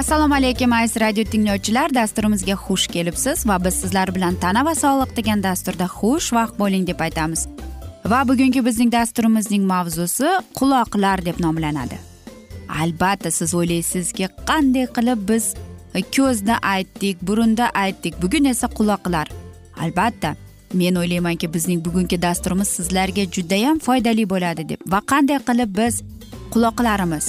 assalomu alaykum aziz radio tinglovchilar. Dasturimizga xush kelibsiz va biz sizlar bilan tana va sog'liq degan dasturda xush vaqt bo'ling deb aytamiz. Va bugungi bizning dasturimizning mavzusi quloqlar deb nomlanadi. Albatta siz o'ylaysizki qanday qilib biz ko'zni aytdik burunda aytdik bugun esa quloqlar. Albatta men o'ylaymanki bizning bugungi dasturimiz sizlarga judayam foydali bo'ladi deb va qanday qilib biz quloqlarimiz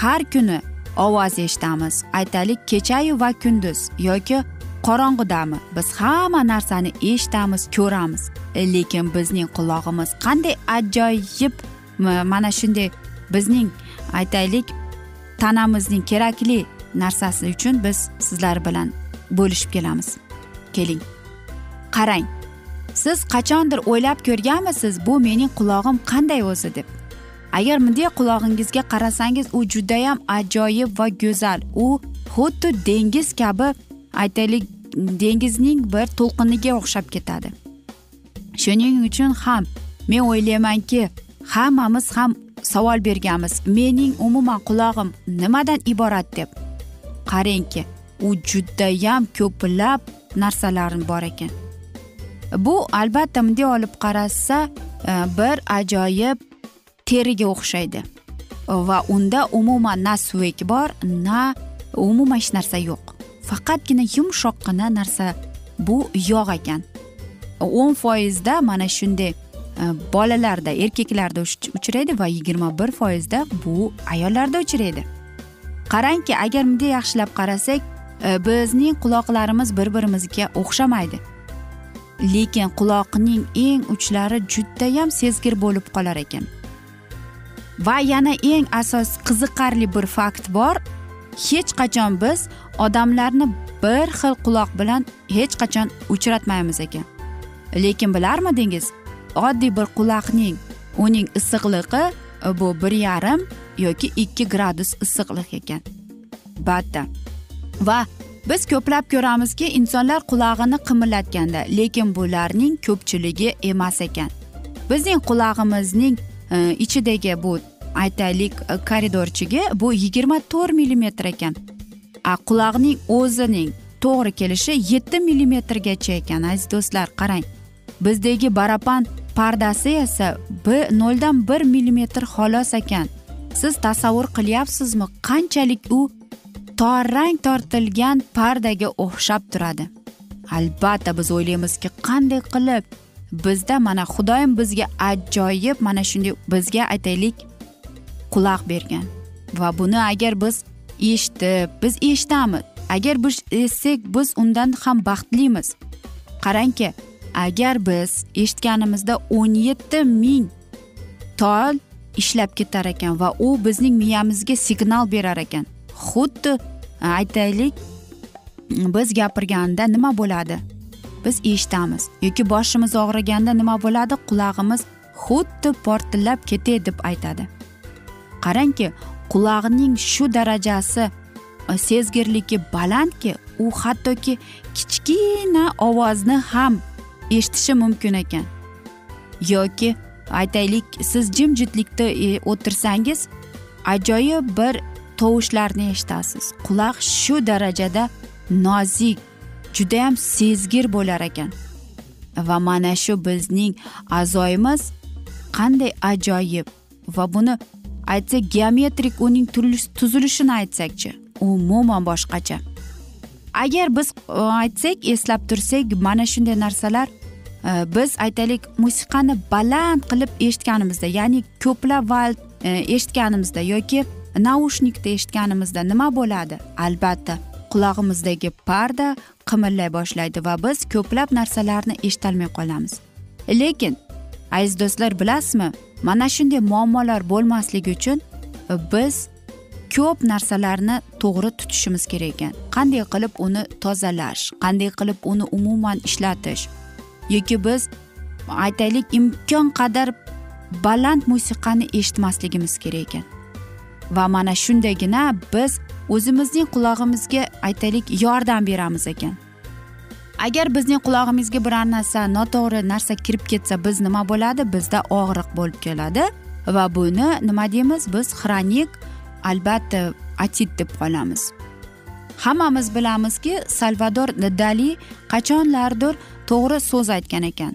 har kuni ovoz eshitamiz. Aytaylik kechayu va kunduz yoki qorong'udami? Biz hamma narsani eshitamiz ko'ramiz. E, lekin bizning qulog'imiz qanday ajoyib. Mana shunday bizning aytaylik tanamizning kerakli narsasi uchun biz sizlar bilan bo'lishib kelamiz. Keling. Qarang siz qachondir o'ylab ko'rganmisiz bu mening qulog'im qanday o'zi deb. Agar bunday qulog'ingizga qarasangiz u judayam ajoyib va go'zal. U xuddi dengiz kabi aytaylik dengizning bir to'lqiniga o'xshab ketadi. Shuning uchun ham men o'ylaymanki hammamiz ham savol berganmiz. Mening umuman qulog'im nimadan iborat deb. Qarangki u judayam ko'plab narsalar bor ekan. Bu albatta bunday olib qarasa e, bir ajoyib teriga o'xshaydi. Va unda umuman na suvek bor na umuman hech narsa yo'q. Faqatgina yumshoqqina narsa bu yog' ekan. O'n foizda mana shunday e, bolalarda erkaklarda uchraydi va yigirma bir foizda bu ayollarda uchraydi. Qarangki agar bunday yaxshilab qarasak e, bizning quloqlarimiz bir birimizga o'xshamaydi. Lekin quloqning eng uchlari judayam sezgir bo'lib qolar ekan. Va yana eng asos qiziqarli bir fakt bor. Hech qachon biz odamlarni bir xil quloq bilan hech qachon uchratmaymiz ekan. Lekin bilarmidingiz oddiy bir quloqning uning issiqligi e, bu bir yarim yoki ikki gradus issiqlik ekan. Batta va biz ko'plab ko'ramizki insonlar qulog'ini qimirlatganda lekin bularning ko'pchiligi emas ekan. Bizning qulog'imizning ichidagi bu aytaylik koridorchigi bu yigirma to'rt millimetr ekan a quloqning o'zining to'g'ri kelishi yetti millimetrgacha ekan aziz do'stlar qarang bizdagi barapan pardasi esa bir noldan bir millimetr xolos ekan siz tasavvur qilyapsizmi qanchalik u torrang tortilgan pardaga o'xshab turadi albatta biz o'ylaymizki qanday qilib bizda mana xudoyim bizga ajoyib mana shunday bizga aytaylik quloq bergan. Va buni agar biz eshitib biz eshitamiz. Agar biz eshitsak biz undan ham baxtlimiz. Qarangki agar biz eshitganimizda o'n yetti ming tol ishlab ketar ekan va u bizning miyamizga signal berar ekan xuddi aytaylik biz gapirganda nima bo'ladi? Biz eshitamiz. Yoki boshimiz og'riganda nima bo'ladi? Qulog'imiz xuddi portillab ketay deb aytadi. Qarangki qulog'ning shu darajasi e, sezgirligi balandki u hattoki kichkina ovozni ham eshitishi mumkin ekan. Yoki aytaylik siz jimjitlikda e, o'tirsangiz ajoyib bir tovushlarni eshitasiz. Quloq shu darajada nozik judayam sezgir bo'lar ekan. Va mana shu bizning a'zoyimiz qanday ajoyib va buni aytsak geometrik uning tuzilishini aytsakchi. Umuman boshqacha. Agar biz e, aytsak eslab tursak mana shunday narsalar e, biz aytaylik musiqani baland qilib eshitganimizda ya'ni ko'plab val e, eshitganimizda yoki naushnikda eshitganimizda nima bo'ladi? Albatta qulog'imizdagi parda qimirlay boshlaydi va biz ko'plab narsalarni eshitolmay qolamiz. Lekin aziz do'stlar bilasizmi mana shunday muammolar bo'lmasligi uchun biz ko'p narsalarni to'g'ri tutishimiz kerak ekan. Qanday qilib uni tozalash qanday qilib uni umuman ishlatish yoki biz aytaylik imkon qadar baland musiqani eshitmasligimiz kerak ekan. Va mana shundagina biz o'zimizning qulog'imizga aytaylik yordam beramiz ekan. Agar bizning qulog'imizga biror narsa noto'g'ri narsa kirib ketsa biz nima bo'ladi? Bizda og'riq bo'lib keladi va buni nima deymiz? Biz xronik albatta atit deb qolamiz. Hammamiz bilamizki salvador dali qachonlardir to'g'ri so'z aytgan ekan.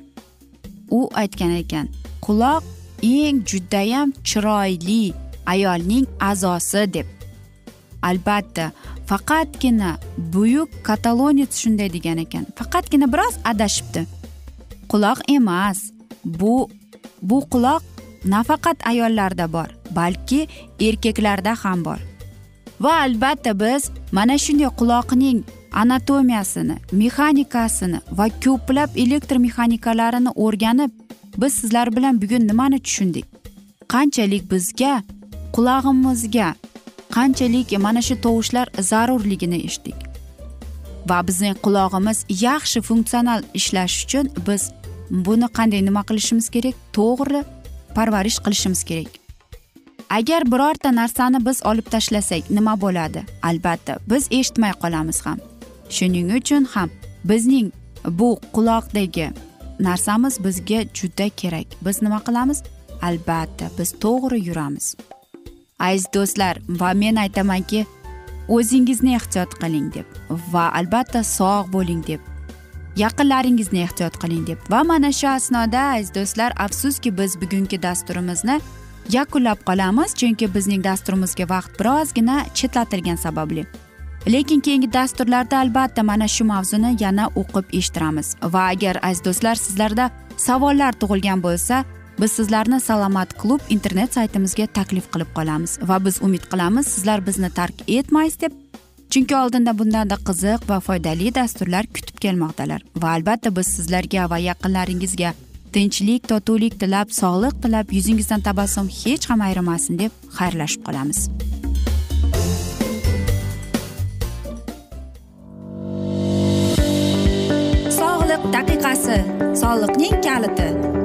U aytgan ekan quloq eng judayam chiroyli ayolning a'zosi deb. Albatta faqatgina buyuk katalonец shunday degan ekan. Faqatgina biroz adashibdi. Quloq emas bu bu quloq nafaqat ayollarda bor balki erkaklarda ham bor. Va albatta biz mana shunday quloqning anatomiyasini mexanikasini va ko'plab elektr mexanikalarini o'rganib biz sizlar bilan bugun nimani tushundik? Qanchalik bizga qulog'imizga qanchalik mana shu tovushlar zarurligini eshitdik. Va bizning qulog'imiz yaxshi funksional ishlash uchun biz buni qanday nima qilishimiz kerak? To'g'ri parvarish qilishimiz kerak. Agar birorta narsani biz olib tashlasak nima bo'ladi? Albatta biz eshitmay qolamiz ham. Shuning uchun ham bizning bu quloqdagi narsamiz bizga juda kerak. Biz nima qilamiz? Albatta biz to'g'ri yuramiz. Aziz do'stlar va men aytamanki o'zingizni ehtiyot qiling deb va albatta sog' bo'ling deb yaqinlaringizni ehtiyot qiling deb. Va mana shu asnoda aziz do'stlar afsuski biz bugungi dasturimizni yakunlab qolamiz chunki bizning dasturimizga vaqt birozgina chetlatilgani sababli. Lekin keyingi dasturlarda albatta mana shu mavzuni yana o'qib eshittiramiz. Va agar aziz do'stlar sizlarda savollar tug'ilgan bo'lsa biz sizlarni salomat klub internet saytimizga taklif qilib qolamiz va biz umid qilamiz sizlar bizni tark etmaysiz deb. Chunki oldinda bundanda qiziq va foydali dasturlar kutib kelmoqdalar va albatta biz sizlarga va yaqinlaringizga tinchlik totuvlik tilab sog'lik tilab yuzingizdan tabassum hech ham ayrimasin deb xayrlashib qolamiz. Sog'liq daqiqasi soliqning kaliti.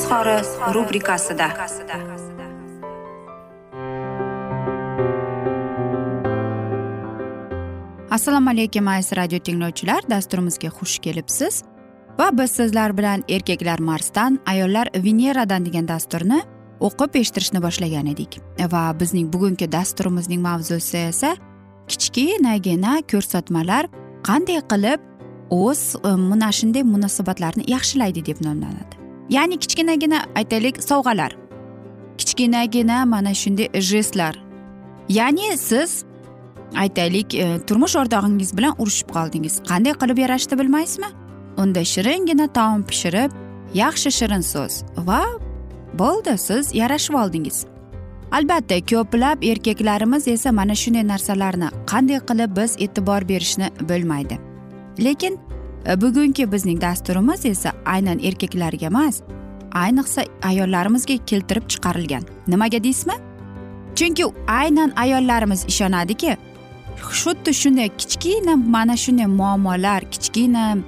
izhori rubrikasida. Assalomu alaykum aziz radio tinglovchilar. Dasturimizga xush kelibsiz. Va biz sizlar bilan erkaklar marsdan ayollar veneradan degan dasturni o'qib eshittirishni boshlagan edik. Va bizning bugungi dasturimizning mavzusi esa kichkinagina ko'rsatmalar qanday qilib o'z e, mana shunday munosabatlarni yaxshilaydi deb nomlanadi. Ya'ni kichkinagina aytaylik sovg'alar. Kichkinagina mana shunday jestlar. Ya'ni siz aytaylik e, turmush o'rtog'ingiz bilan urushib qoldingiz. Qanday qilib yarashdi bilmaysizmi? Unda shiringina taom pishirib yaxshi shirin so'z va bo'ldi siz yarashib oldingiz. Albatta ko'plab erkaklarimiz esa mana shunday narsalarni qanday qilib biz e'tibor berishni bilmaydi. Lekin Э, bugungi bizning dasturimiz esa aynan erkaklarga emas ayniqsa ayollarimizga keltirib chiqarilgan. Nimaga deysizmi? Chunki aynan ayollarimiz ishonadiki xuddi shunday kichkina mana shunday muammolar kichkina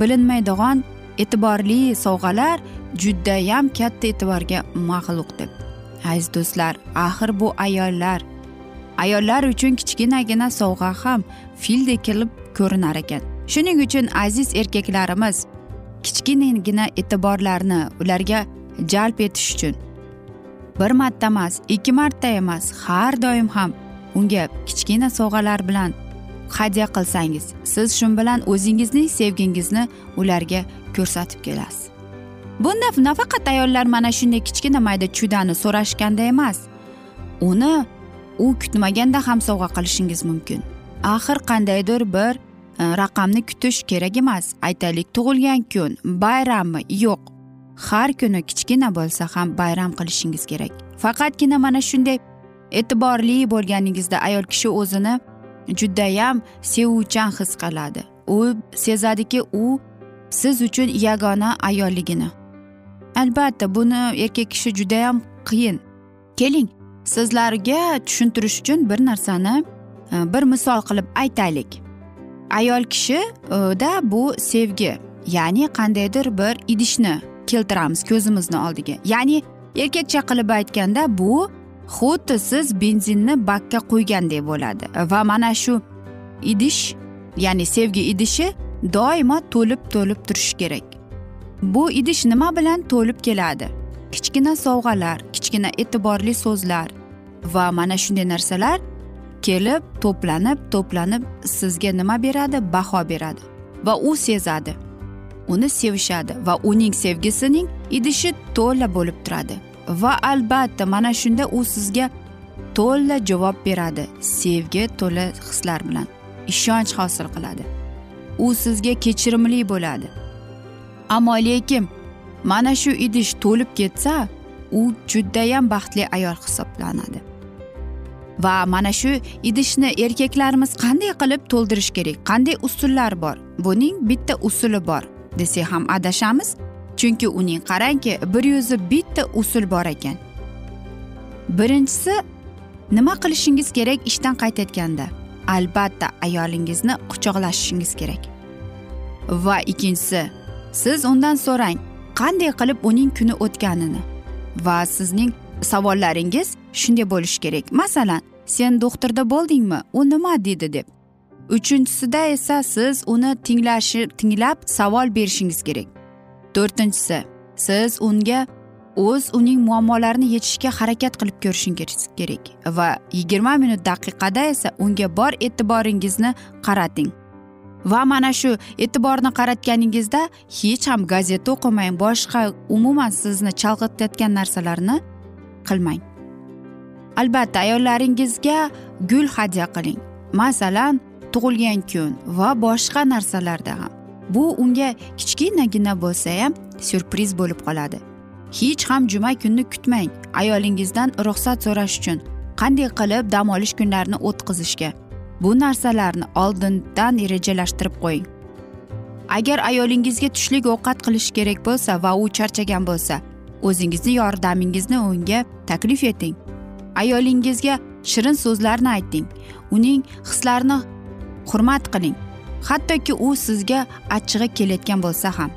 bilinmaydigan e'tiborli sovg'alar judayam katta e'tiborga mag'luq deb. Aziz do'stlar axir bu ayollar ayollar uchun kichkinagina sovg'a ham fildek kelib ko'rinar ekan. Shuning uchun aziz erkaklarimiz kichkinagina e'tiborlarni ularga jalb etish uchun bir marta emas ikki marta emas har doim ham unga kichkina sovg'alar bilan hadya qilsangiz siz shu bilan o'zingizning sevgingizni ularga ko'rsatib kelasiz. Bunda nafaqat ayollar mana shunday kichkina mayda chudani so'rashganda emas uni u kutmaganda ham sovg'a qilishingiz mumkin. Axir qandaydir bir raqamni kutish kerak emas aytaylik tug'ilgan kun bayrammi yo'q har kuni kichkina bo'lsa ham bayram qilishingiz kerak faqatgina mana shunday e'tiborli bo'lganingizda ayol kishi o'zini judayam sevuvchan his qiladi u sezadiki u siz uchun yagona ayolligini albatta buni erkak kishi judayam qiyin keling sizlarga tushuntirish uchun bir narsani bir misol qilib aytaylik ayol kishida e, bu sevgi. Ya'ni qandaydir bir idishni keltiramiz ko'zimizni oldiga. Ya'ni erkakcha qilib aytganda bu xuddi siz benzinni bakka qo'ygandek bo'ladi. Va mana shu idish ya'ni sevgi idishi doimo to'lib to'lib turishi kerak. Bu idish nima bilan to'lib keladi? Kichkina sovg'alar kichkina e'tiborli so'zlar va mana shunday narsalar kelib to'planib to'planib sizga nima beradi? Baho beradi va u sezadi. Uni sevishadi va uning sevgisining idishi to'la bo'lib turadi. Va albatta mana shunda u sizga to'la javob beradi sevgi to'la hislar bilan. Ishonch hosil qiladi. U sizga kechirimli bo'ladi. Ammo lekin mana shu idish to'lib ketsa u judayam baxtli ayol hisoblanadi. Va mana shu idishni erkaklarimiz qanday qilib to'ldirish kerak? Qanday usullar bor? Buning bitta usuli bor desak ham adashamiz. Chunki uning qarangki bir yuzi bitta usul bor ekan. Birinchisi nima qilishingiz kerak ishdan qaytayotganda albatta ayolingizni quchoqlashishingiz kerak. Va ikkinchisi siz undan so'rang qanday qilib uning kuni o'tganini? Va sizning savollaringiz shunday bo'lishi kerak. Masalan sen doktorda bo'ldingmi? U nima dedi deb. Uchinchisida esa siz uni tinglashi tinglab savol berishingiz kerak. To'rtinchisi siz unga o'z uning muammolarini yechishga harakat qilib ko'rishingiz kerak va yigirma minut daqiqada esa unga bor e'tiboringizni qarating. Va mana shu e'tiborni qaratganingizda hech ham gazeta o'qimang boshqa umuman sizni chalg'itayotgan narsalarni qilmang. Albatta ayollaringizga gul hadya qiling. Masalan tug'ilgan kun va boshqa narsalarda ham. Bu unga kichkinagina bo'lsa ham syurpriz bo'lib qoladi. Hech ham juma kunni kutmang. Ayolingizdan ruxsat so'rash uchun qanday qilib dam olish kunlarini o'tkazishga. Bu narsalarni oldindan rejalashtirib qo'ying. Agar ayolingizga tushlik ovqat qilish kerak bo'lsa va u charchagan bo'lsa o'zingizni yordamingizni unga taklif eting. Ayolingizga shirin so'zlarni ayting. Uning hislarini hurmat qiling. Hattoki u sizga achchig'i kelayotgan bo'lsa ham.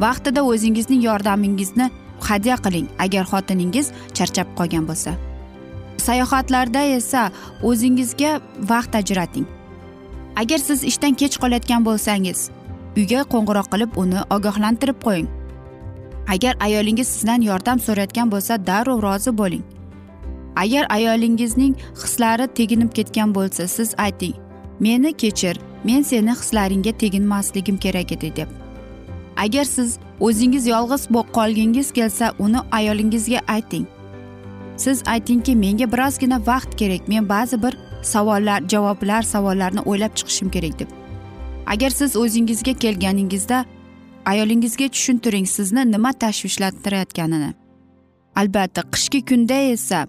Vaqtida o'zingizning yordamingizni hadya qiling agar xotiningiz charchab qolgan bo'lsa. Sayohatlarda esa o'zingizga vaqt ajrating. Agar siz ishdan kech qolayotgan bo'lsangiz uyga qo'ng'iroq qilib uni ogohlantirib qo'ying. Agar ayolingiz sizdan yordam so'rayotgan bo'lsa darrov rozi bo'ling. Agar ayolingizning hislari teginib ketgan bo'lsa siz ayting meni kechir men seni hislaringga teginmasligim kerak edi deb. Agar siz o'zingiz yolg'iz qolgingiz kelsa uni ayolingizga ayting. Siz aytingki menga birozgina vaqt kerak men ba'zi bir savollar javoblar savollarni o'ylab chiqishim kerak deb. Agar siz o'zingizga kelganingizda ayolingizga tushuntiring sizni nima tashvishlantirayotganini. Albatta qishki kunda esa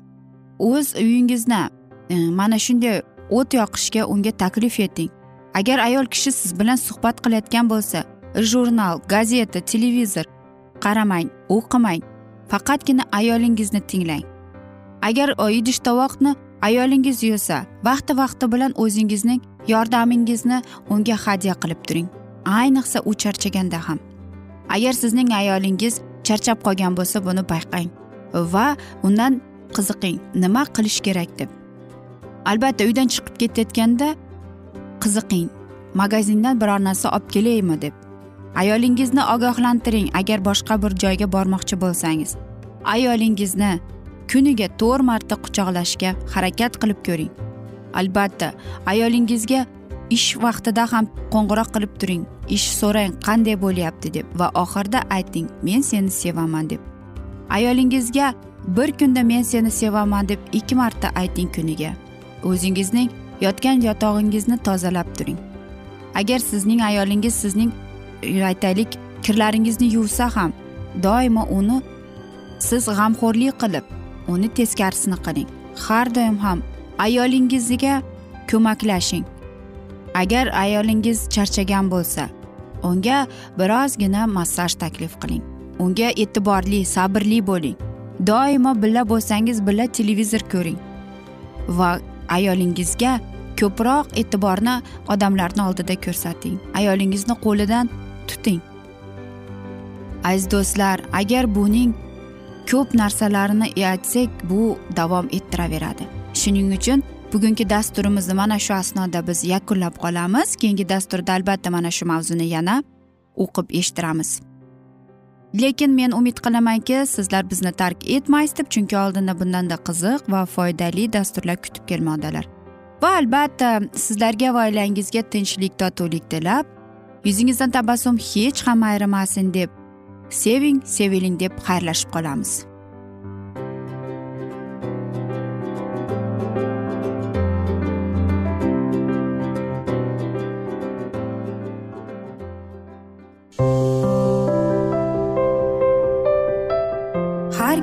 o'z uyingizni e, mana shunday o't yoqishga unga taklif eting. Agar ayol kishi siz bilan suhbat qilayotgan bo'lsa jurnal gazeta televizor qaramang o'qimang faqatgina ayolingizni tinglang. Agar e, idish tovoqni ayolingiz yuvsa vaqti vaqti bilan o'zingizning yordamingizni unga hadya qilib turing. Ayniqsa u charchaganda ham. Agar sizning ayolingiz charchab qolgan bo'lsa buni payqang va undan qiziqing. Nima qilish kerak deb. Albatta uydan chiqib ketayotganda qiziqing. Magazindan biror narsa olib kelaymi deb. Ayolingizni ogohlantiring agar boshqa bir joyga bormoqchi bo'lsangiz. Ayolingizni kuniga to'rt marta quchoqlashga harakat qilib ko'ring. Albatta ayolingizga ish vaqtida ham qo'ng'iroq qilib turing. Ish so'rang qanday bo'lyapti deb va oxirida ayting men seni sevaman deb. Ayolingizga bir kunda men seni sevaman deb ikki marta ayting kuniga. O'zingizning yotgan yotog'ingizni tozalab turing. Agar sizning ayolingiz sizning aytaylik kirlaringizni yuvsa ham doimo uni siz g'amxo'rlik qilib uni teskarisini qiling. Har doim ham ayolingizga ko'maklashing. Agar ayolingiz charchagan bo'lsa unga birozgina massaj taklif qiling. Unga e'tiborli sabrli bo'ling. Doimo birga bo'lsangiz birga televizor ko'ring va ayolingizga ko'proq e'tiborni odamlarni oldida ko'rsating. Ayolingizni qo'lidan tuting. Aziz do'stlar agar buning ko'p narsalarini aytsak bu davom ettiraveradi. Shuning uchun bugungi dasturimizni mana shu asnoda biz yakunlab qolamiz. Keyingi dasturda albatta mana shu mavzuni yana o'qib eshittiramiz. Lekin men umid qilamanki sizlar bizni tark etmaysiz deb chunki oldinda bundanda qiziq va foydali dasturlar kutib kelmoqdalar. Va albatta sizlarga va oilangizga tinchlik totuvlik tilab yuzingizdan tabassum hech ham ayrimasin deb seving seviling deb xayrlashib qolamiz.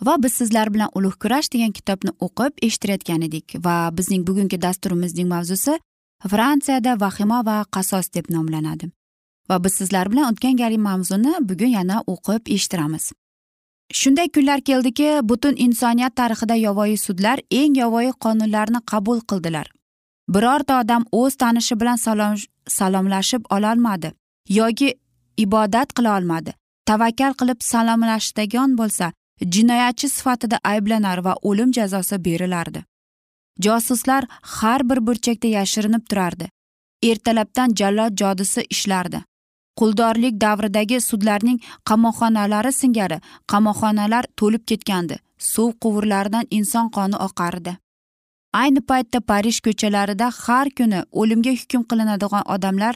Va biz sizlar bilan ulug' kurash degan kitobni o'qib eshittirayotgan edik va bizning bugungi dasturimizning mavzusi fransiyada vahima va qasos deb nomlanadi. Va biz sizlar bilan o'tgan galgi mavzuni bugun yana o'qib eshittiramiz. Shunday kunlar keldiki butun insoniyat tarixida yovvoyi sudlar eng yovvoyi qonunlarni qabul qildilar. Birorta odam o'z tanishi bilan salom salomlashib ololmadi yoki ibodat qila olmadi tavakkal qilib salomlashadigan bo'lsa jinoyatchi sifatida ayblanar va o'lim jazosi berilardi. Josuslar har bir burchakda yashirinib turardi. Ertalabdan jallod jodisi ishlardi. Quldorlik davridagi sudlarning qamoqxonalari singari qamoqxonalar to'lib ketgandi. Suv quvurlaridan inson qoni oqardi. Ayni paytda parij ko'chalarida har kuni o'limga hukm qilinadigan odamlar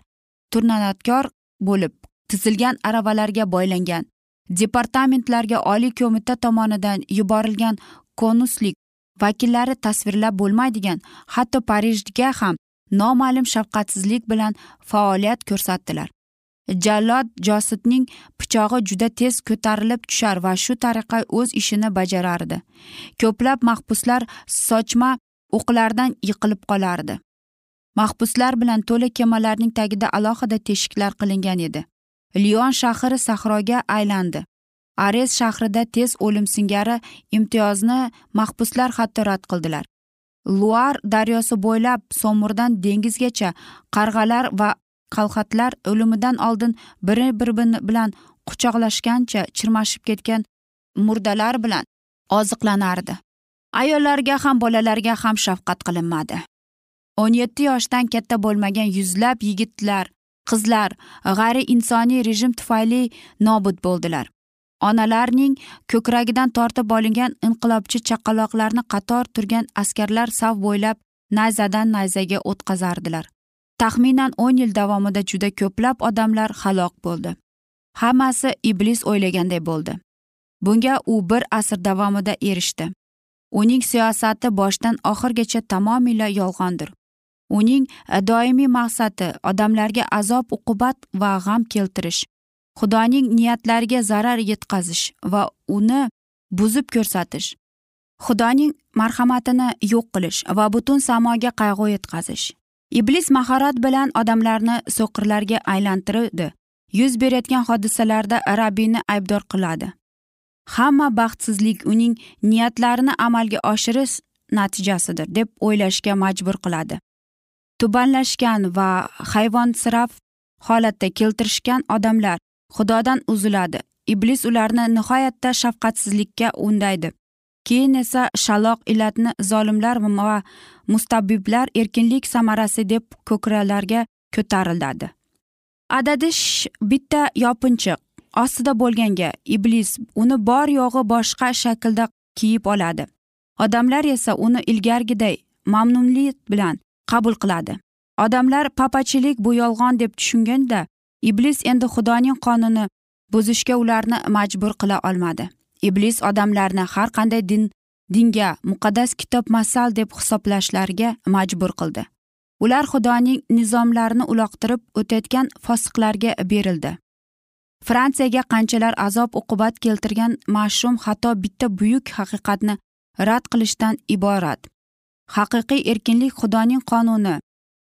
turnanatkor bo'lib tizilgan aravalarga boylangan. Departamentlarga oliy qo'mita tomonidan yuborilgan konuslik vakillari tasvirlab bo'lmaydigan hatto parijga ham noma'lum shafqatsizlik bilan faoliyat ko'rsatdilar. Jallod josidning pichog'i juda tez ko'tarilib tushar va shu tariqa o'z ishini bajarardi. Ko'plab mahbuslar sochma o'qlardan yiqilib qolardi. Mahbuslar bilan to'la kemalarning tagida alohida teshiklar qilingan edi. Lion shahri sahroga aylandi. Ares shahrida tez o'lim singari imtiyozni mahbuslar hatto rad qildilar. Luar daryosi bo'ylab somurdan dengizgacha qarg'alar va qalxatlar o'limidan oldin biri bir bilan quchoqlashgancha chirmashib ketgan murdalar bilan oziqlanardi. Ayollarga ham bolalarga ham shafqat qilinmadi. O'n yetti yoshdan katta bo'lmagan yuzlab yigitlar qizlar g'ayri insoniy rejim tufayli nobud bo'ldilar. Onalarning ko'kragidan tortib olingan inqilobchi chaqaloqlarni qator turgan askarlar sav bo'ylab nayzadan nayzaga o'tkazardilar. Taxminan o'n yil davomida juda ko'plab odamlar halok bo'ldi. Hammasi iblis o'ylaganday bo'ldi. Bunga u bir asr davomida erishdi. Uning siyosati boshdan oxirigacha tamomila yolg'ondir. Uning e, doimiy maqsadi odamlarga azob uqubat va g'am keltirish xudoning niyatlariga zarar yetkazish va uni buzib ko'rsatish xudoning marhamatini yo'q qilish va butun samoga qayg'u yetkazish. Iblis mahorat bilan odamlarni so'qirlarga aylantirdi. Yuz berayotgan hodisalarda rabbiyni aybdor qiladi. Hamma baxtsizlik uning niyatlarini amalga oshirish natijasidir deb o'ylashga majbur qiladi. Tubanlashgan va hayvonsirab holatda keltirishgan odamlar xudodan uziladi. Iblis ularni nihoyatda shafqatsizlikka undaydi. Keyin esa shaloq illatni zolimlar va mustabiblar erkinlik samarasi deb ko'kralarga ko'tariladi. Adadish bitta yopinchiq. Ostida bo'lganga iblis uni bor yo'g'i boshqa shaklda kiyib oladi. Odamlar esa uni ilgargiday mamnunlik bilan qabul qiladi. Odamlar papachilik bu yolg'on deb tushunganda iblis endi xudoning qonuni buzishga ularni majbur qila olmadi. Iblis odamlarni har qanday din dinga muqaddas kitob masal deb hisoblashlariga majbur qildi. Ular xudoning nizomlarini uloqtirib o'tayotgan fosiqlarga berildi. Fransiyaga qanchalar azob uqubat keltirgan mashum xato bitta buyuk haqiqatni rad qilishdan iborat. Haqiqiy erkinlik xudoning qonuni.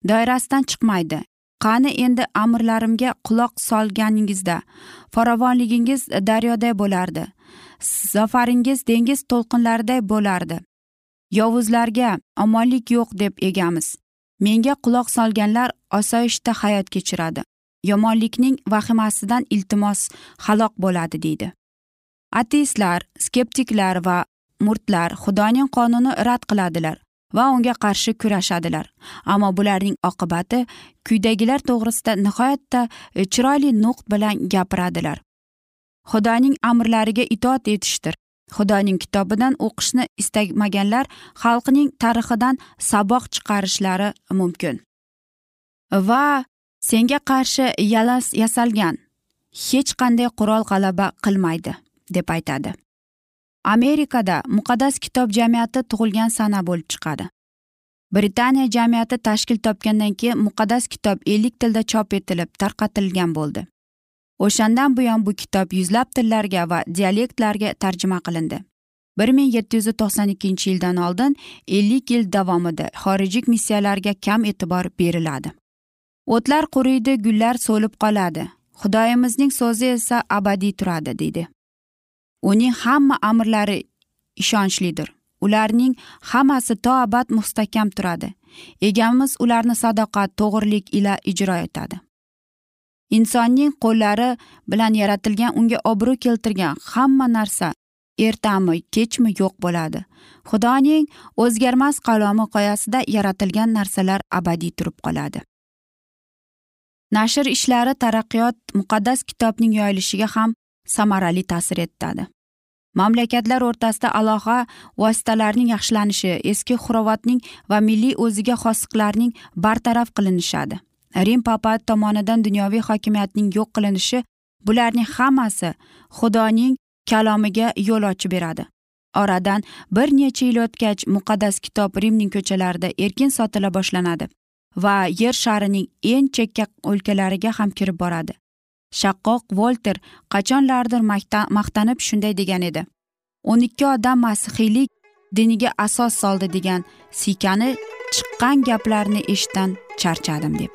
Doirasidan chiqmaydi. Qani endi amrlarimga quloq solganingizda? Farovonligingiz daryoday bo'lardi. Zafaringiz dengiz to'lqinlariday bo'lardi. Yovuzlarga omonlik yo'q deb egamiz. Menga quloq solganlar osoyishta hayot kechiradi. Yomonlikning vahimasidan iltimos halok bo'ladi deydi. Ateistlar skeptiklar va murtlar xudoning qonuni rad qiladilar. Va unga qarshi kurashadilar. Ammo bularning oqibati quyidagilar to'g'risida nihoyatda e, chiroyli nuq bilan gapiradilar. Xudoning amrlariga itoat etishdir. Xudoning kitobidan o'qishni istamaganlar xalqning tarixidan saboq chiqarishlari mumkin. Va senga qarshi yalas yasalgan hech qanday qurol g'alaba qilmaydi deb aytadi. Amerikada muqaddas kitob jamiyati tug'ilgan sana bo'lib chiqadi. Britaniya jamiyati tashkil topgandan keyin muqaddas kitob ellik tilda chop etilib tarqatilgan bo'ldi. O'shandan buyon bu kitob yuzlab tillarga va dialektlarga tarjima qilindi. bir ming yetti yuz to'qson ikkinchi yildan oldin ellik yil davomida xorijiy missiyalarga kam e'tibor beriladi. O'tlar quriydi gullar so'lib qoladi. Xudoyimizning so'zi esa abadiy turadi deydi. Uning hamma amrlari ishonchlidir. Ularning hammasi to abad mustahkam turadi. Egamiz ularni sadoqat to'g'rilik ila ijro etadi. Insonning qo'llari bilan yaratilgan unga obro' keltirgan hamma narsa ertami kechmi yo'q bo'ladi. Xudoning o'zgarmas qalomi qoyasida yaratilgan narsalar abadiy turib qoladi. Nashr ishlari taraqqiyot muqaddas kitobning yoyilishiga ham samarali ta'sir etadi. Mamlakatlar o'rtasida aloqa vositalarining yaxshilanishi eski xurovatning va milliy o'ziga xosliklarning bartaraf qilinishadi. Rim papa tomonidan dunyoviy hokimiyatning yo'q qilinishi bularning hammasi xudoning kalomiga yo'l ochib beradi. Oradan bir necha yil o'tgach muqaddas kitob rimning ko'chalarida erkin sotila boshlanadi va yer sharining eng chekka o'lkalariga ham kirib boradi. Shaqqoq volter qachonlardir maqtanib shunday degan edi. O'n ikki odam masihiylik diniga asos soldi degan sikani chiqqan gaplarni eshitdan charchadim deb.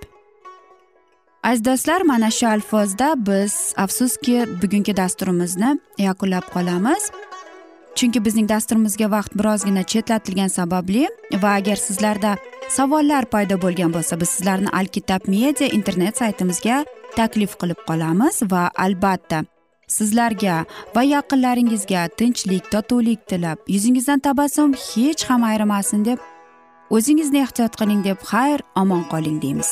Aziz do'stlar mana shu alfozda biz afsuski bugungi dasturimizni yakunlab qolamiz. Chunki bizning dasturimizga vaqt birozgina chetlatilgani sababli va agar sizlarda savollar paydo bo'lgan bo'lsa biz sizlarni alkitab media internet saytimizga taklif qilib qolamiz va albatta sizlarga va yaqinlaringizga tinchlik totuvlik tilab yuzingizdan tabassum hech ham ayrimasin deb o'zingizni ehtiyot qiling deb xayr omon qoling deymiz.